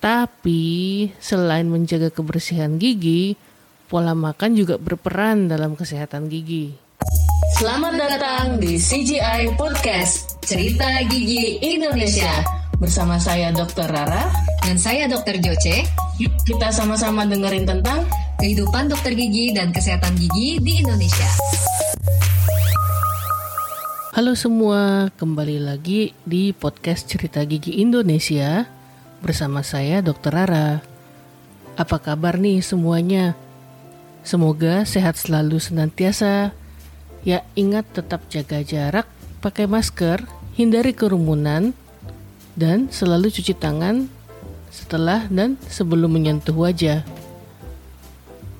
Tapi selain menjaga kebersihan gigi, pola makan juga berperan dalam kesehatan gigi. Selamat datang di CGI Podcast Cerita Gigi Indonesia Bersama saya Dr. Rara Dan saya Dr. Joce Yuk kita sama-sama dengerin tentang Kehidupan dokter gigi dan kesehatan gigi di Indonesia Halo semua, kembali lagi di podcast Cerita Gigi Indonesia bersama saya Dr. Rara. Apa kabar nih semuanya? Semoga sehat selalu senantiasa. Ya ingat tetap jaga jarak, pakai masker, hindari kerumunan, dan selalu cuci tangan setelah dan sebelum menyentuh wajah.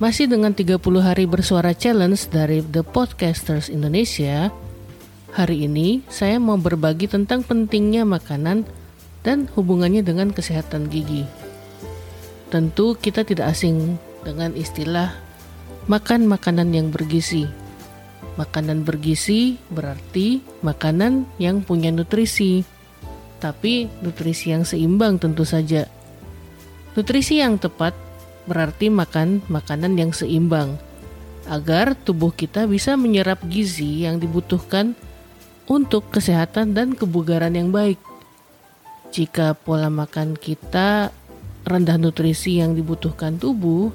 Masih dengan 30 hari bersuara challenge dari The Podcasters Indonesia, hari ini saya mau berbagi tentang pentingnya makanan dan hubungannya dengan kesehatan gigi. Tentu kita tidak asing dengan istilah makan makanan yang bergizi. Makanan bergizi berarti makanan yang punya nutrisi, tapi nutrisi yang seimbang tentu saja. Nutrisi yang tepat berarti makan makanan yang seimbang agar tubuh kita bisa menyerap gizi yang dibutuhkan untuk kesehatan dan kebugaran yang baik. Jika pola makan kita rendah nutrisi yang dibutuhkan tubuh,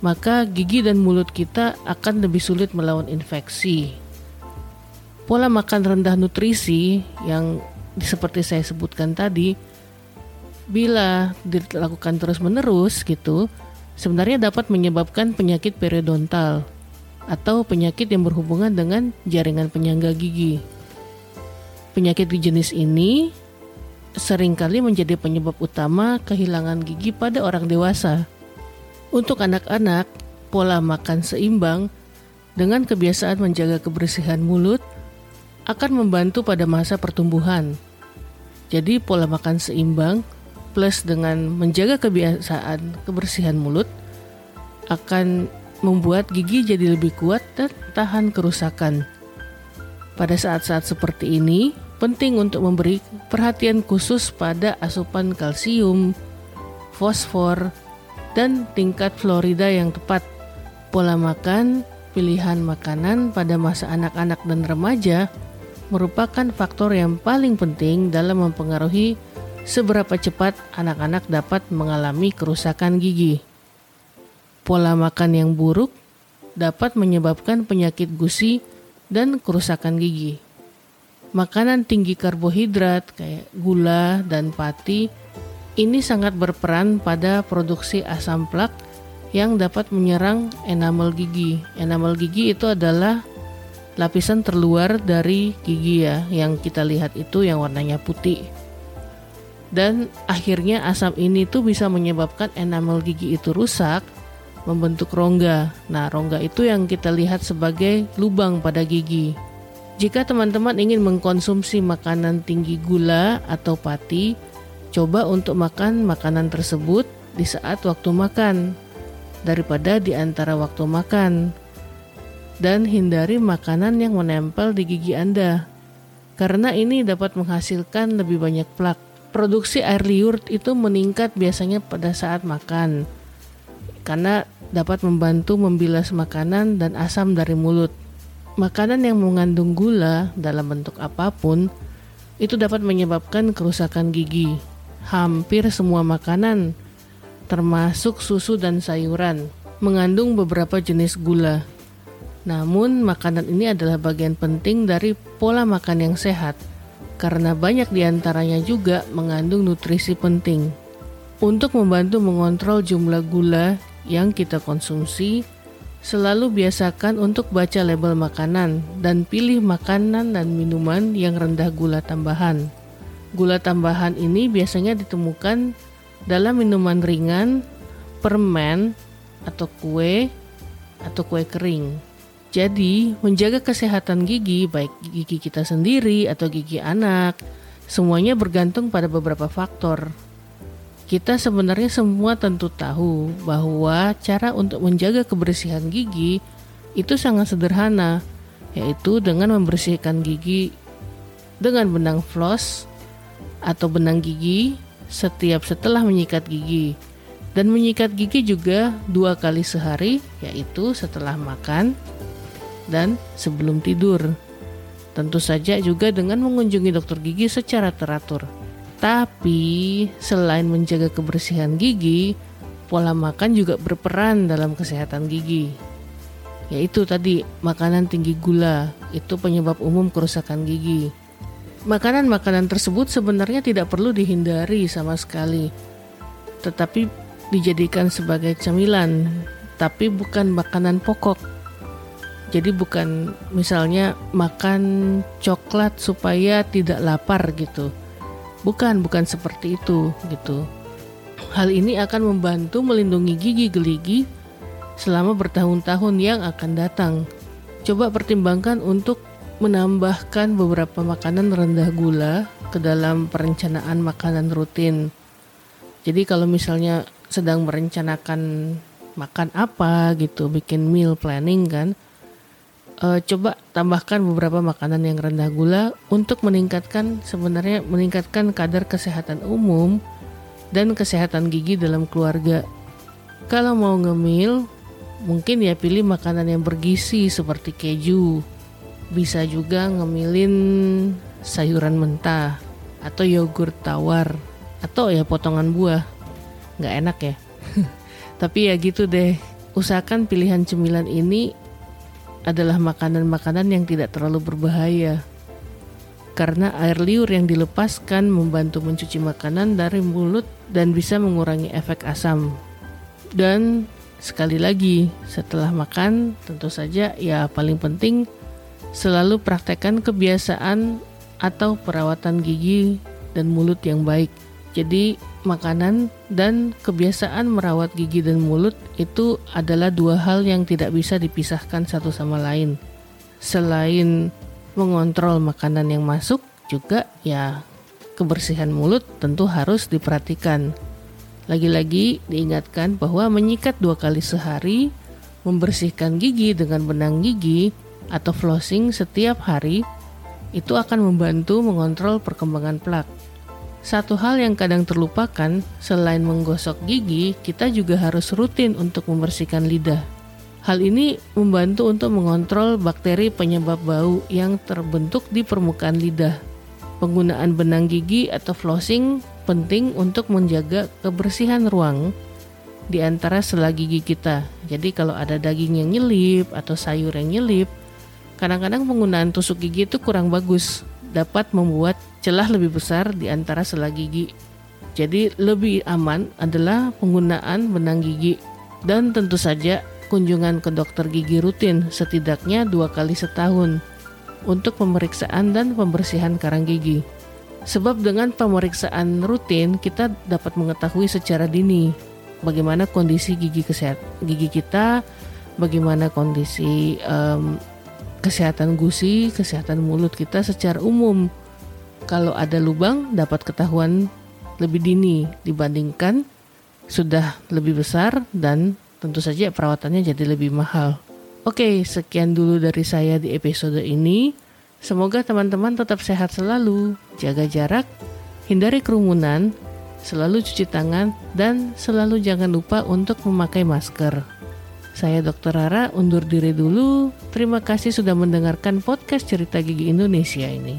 maka gigi dan mulut kita akan lebih sulit melawan infeksi. Pola makan rendah nutrisi yang seperti saya sebutkan tadi, bila dilakukan terus-menerus gitu, sebenarnya dapat menyebabkan penyakit periodontal atau penyakit yang berhubungan dengan jaringan penyangga gigi. Penyakit jenis ini sering kali menjadi penyebab utama kehilangan gigi pada orang dewasa. Untuk anak-anak, pola makan seimbang dengan kebiasaan menjaga kebersihan mulut akan membantu pada masa pertumbuhan. Jadi pola makan seimbang plus dengan menjaga kebiasaan kebersihan mulut akan membuat gigi jadi lebih kuat dan tahan kerusakan. Pada saat-saat seperti ini, penting untuk memberi perhatian khusus pada asupan kalsium, fosfor, dan tingkat fluorida yang tepat. Pola makan, pilihan makanan pada masa anak-anak dan remaja merupakan faktor yang paling penting dalam mempengaruhi seberapa cepat anak-anak dapat mengalami kerusakan gigi. Pola makan yang buruk dapat menyebabkan penyakit gusi dan kerusakan gigi makanan tinggi karbohidrat kayak gula dan pati ini sangat berperan pada produksi asam plak yang dapat menyerang enamel gigi. Enamel gigi itu adalah lapisan terluar dari gigi ya, yang kita lihat itu yang warnanya putih. Dan akhirnya asam ini tuh bisa menyebabkan enamel gigi itu rusak, membentuk rongga. Nah, rongga itu yang kita lihat sebagai lubang pada gigi. Jika teman-teman ingin mengkonsumsi makanan tinggi gula atau pati, coba untuk makan makanan tersebut di saat waktu makan daripada di antara waktu makan. Dan hindari makanan yang menempel di gigi Anda. Karena ini dapat menghasilkan lebih banyak plak. Produksi air liur itu meningkat biasanya pada saat makan. Karena dapat membantu membilas makanan dan asam dari mulut. Makanan yang mengandung gula dalam bentuk apa pun itu dapat menyebabkan kerusakan gigi. Hampir semua makanan, termasuk susu dan sayuran, mengandung beberapa jenis gula. Namun, makanan ini adalah bagian penting dari pola makan yang sehat karena banyak di antaranya juga mengandung nutrisi penting. Untuk membantu mengontrol jumlah gula yang kita konsumsi, Selalu biasakan untuk baca label makanan dan pilih makanan dan minuman yang rendah gula tambahan. Gula tambahan ini biasanya ditemukan dalam minuman ringan, permen, atau kue, atau kue kering. Jadi, menjaga kesehatan gigi, baik gigi kita sendiri atau gigi anak, semuanya bergantung pada beberapa faktor. Kita sebenarnya semua tentu tahu bahwa cara untuk menjaga kebersihan gigi itu sangat sederhana, yaitu dengan membersihkan gigi dengan benang floss atau benang gigi setiap setelah menyikat gigi. Dan menyikat gigi juga dua kali sehari, yaitu setelah makan dan sebelum tidur. Tentu saja juga dengan mengunjungi dokter gigi secara teratur. Tapi selain menjaga kebersihan gigi, pola makan juga berperan dalam kesehatan gigi. Yaitu tadi makanan tinggi gula, itu penyebab umum kerusakan gigi. Makanan-makanan tersebut sebenarnya tidak perlu dihindari sama sekali. Tetapi dijadikan sebagai camilan, tapi bukan makanan pokok. Jadi bukan misalnya makan coklat supaya tidak lapar gitu. Bukan, bukan seperti itu gitu. Hal ini akan membantu melindungi gigi geligi selama bertahun-tahun yang akan datang. Coba pertimbangkan untuk menambahkan beberapa makanan rendah gula ke dalam perencanaan makanan rutin. Jadi kalau misalnya sedang merencanakan makan apa gitu, bikin meal planning kan, uh, coba tambahkan beberapa makanan yang rendah gula untuk meningkatkan sebenarnya meningkatkan kadar kesehatan umum dan kesehatan gigi dalam keluarga. Kalau mau ngemil, mungkin ya pilih makanan yang bergizi seperti keju. Bisa juga ngemilin sayuran mentah atau yogurt tawar atau ya potongan buah nggak enak ya tapi ya gitu deh usahakan pilihan cemilan ini adalah makanan-makanan yang tidak terlalu berbahaya karena air liur yang dilepaskan membantu mencuci makanan dari mulut dan bisa mengurangi efek asam. Dan sekali lagi, setelah makan, tentu saja ya paling penting selalu praktekkan kebiasaan atau perawatan gigi dan mulut yang baik. Jadi makanan dan kebiasaan merawat gigi dan mulut itu adalah dua hal yang tidak bisa dipisahkan satu sama lain. Selain mengontrol makanan yang masuk, juga ya kebersihan mulut tentu harus diperhatikan. Lagi-lagi diingatkan bahwa menyikat dua kali sehari, membersihkan gigi dengan benang gigi atau flossing setiap hari itu akan membantu mengontrol perkembangan plak. Satu hal yang kadang terlupakan, selain menggosok gigi, kita juga harus rutin untuk membersihkan lidah. Hal ini membantu untuk mengontrol bakteri penyebab bau yang terbentuk di permukaan lidah. Penggunaan benang gigi atau flossing penting untuk menjaga kebersihan ruang di antara sela gigi kita. Jadi kalau ada daging yang nyelip atau sayur yang nyelip, kadang-kadang penggunaan tusuk gigi itu kurang bagus dapat membuat celah lebih besar di antara sela gigi. Jadi lebih aman adalah penggunaan benang gigi dan tentu saja kunjungan ke dokter gigi rutin setidaknya dua kali setahun untuk pemeriksaan dan pembersihan karang gigi. Sebab dengan pemeriksaan rutin kita dapat mengetahui secara dini bagaimana kondisi gigi kesehatan gigi kita, bagaimana kondisi um, kesehatan gusi, kesehatan mulut kita secara umum. Kalau ada lubang dapat ketahuan lebih dini dibandingkan sudah lebih besar dan tentu saja perawatannya jadi lebih mahal. Oke, sekian dulu dari saya di episode ini. Semoga teman-teman tetap sehat selalu, jaga jarak, hindari kerumunan, selalu cuci tangan, dan selalu jangan lupa untuk memakai masker. Saya Dr. Rara undur diri dulu. Terima kasih sudah mendengarkan podcast Cerita Gigi Indonesia ini.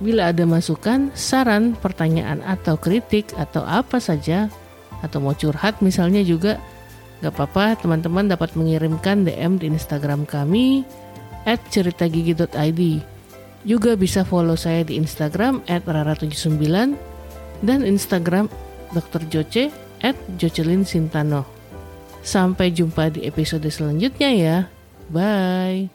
Bila ada masukan, saran, pertanyaan atau kritik atau apa saja atau mau curhat misalnya juga gak apa-apa teman-teman dapat mengirimkan DM di Instagram kami at ceritagigi.id juga bisa follow saya di Instagram at rara79 dan Instagram Dr. Joce at Jocelyn Sintano. Sampai jumpa di episode selanjutnya ya. Bye.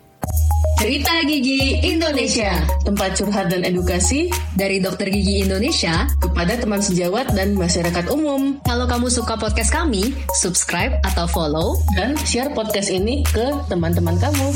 Cerita Gigi Indonesia, tempat curhat dan edukasi dari Dokter Gigi Indonesia kepada teman sejawat dan masyarakat umum. Kalau kamu suka podcast kami, subscribe atau follow dan share podcast ini ke teman-teman kamu.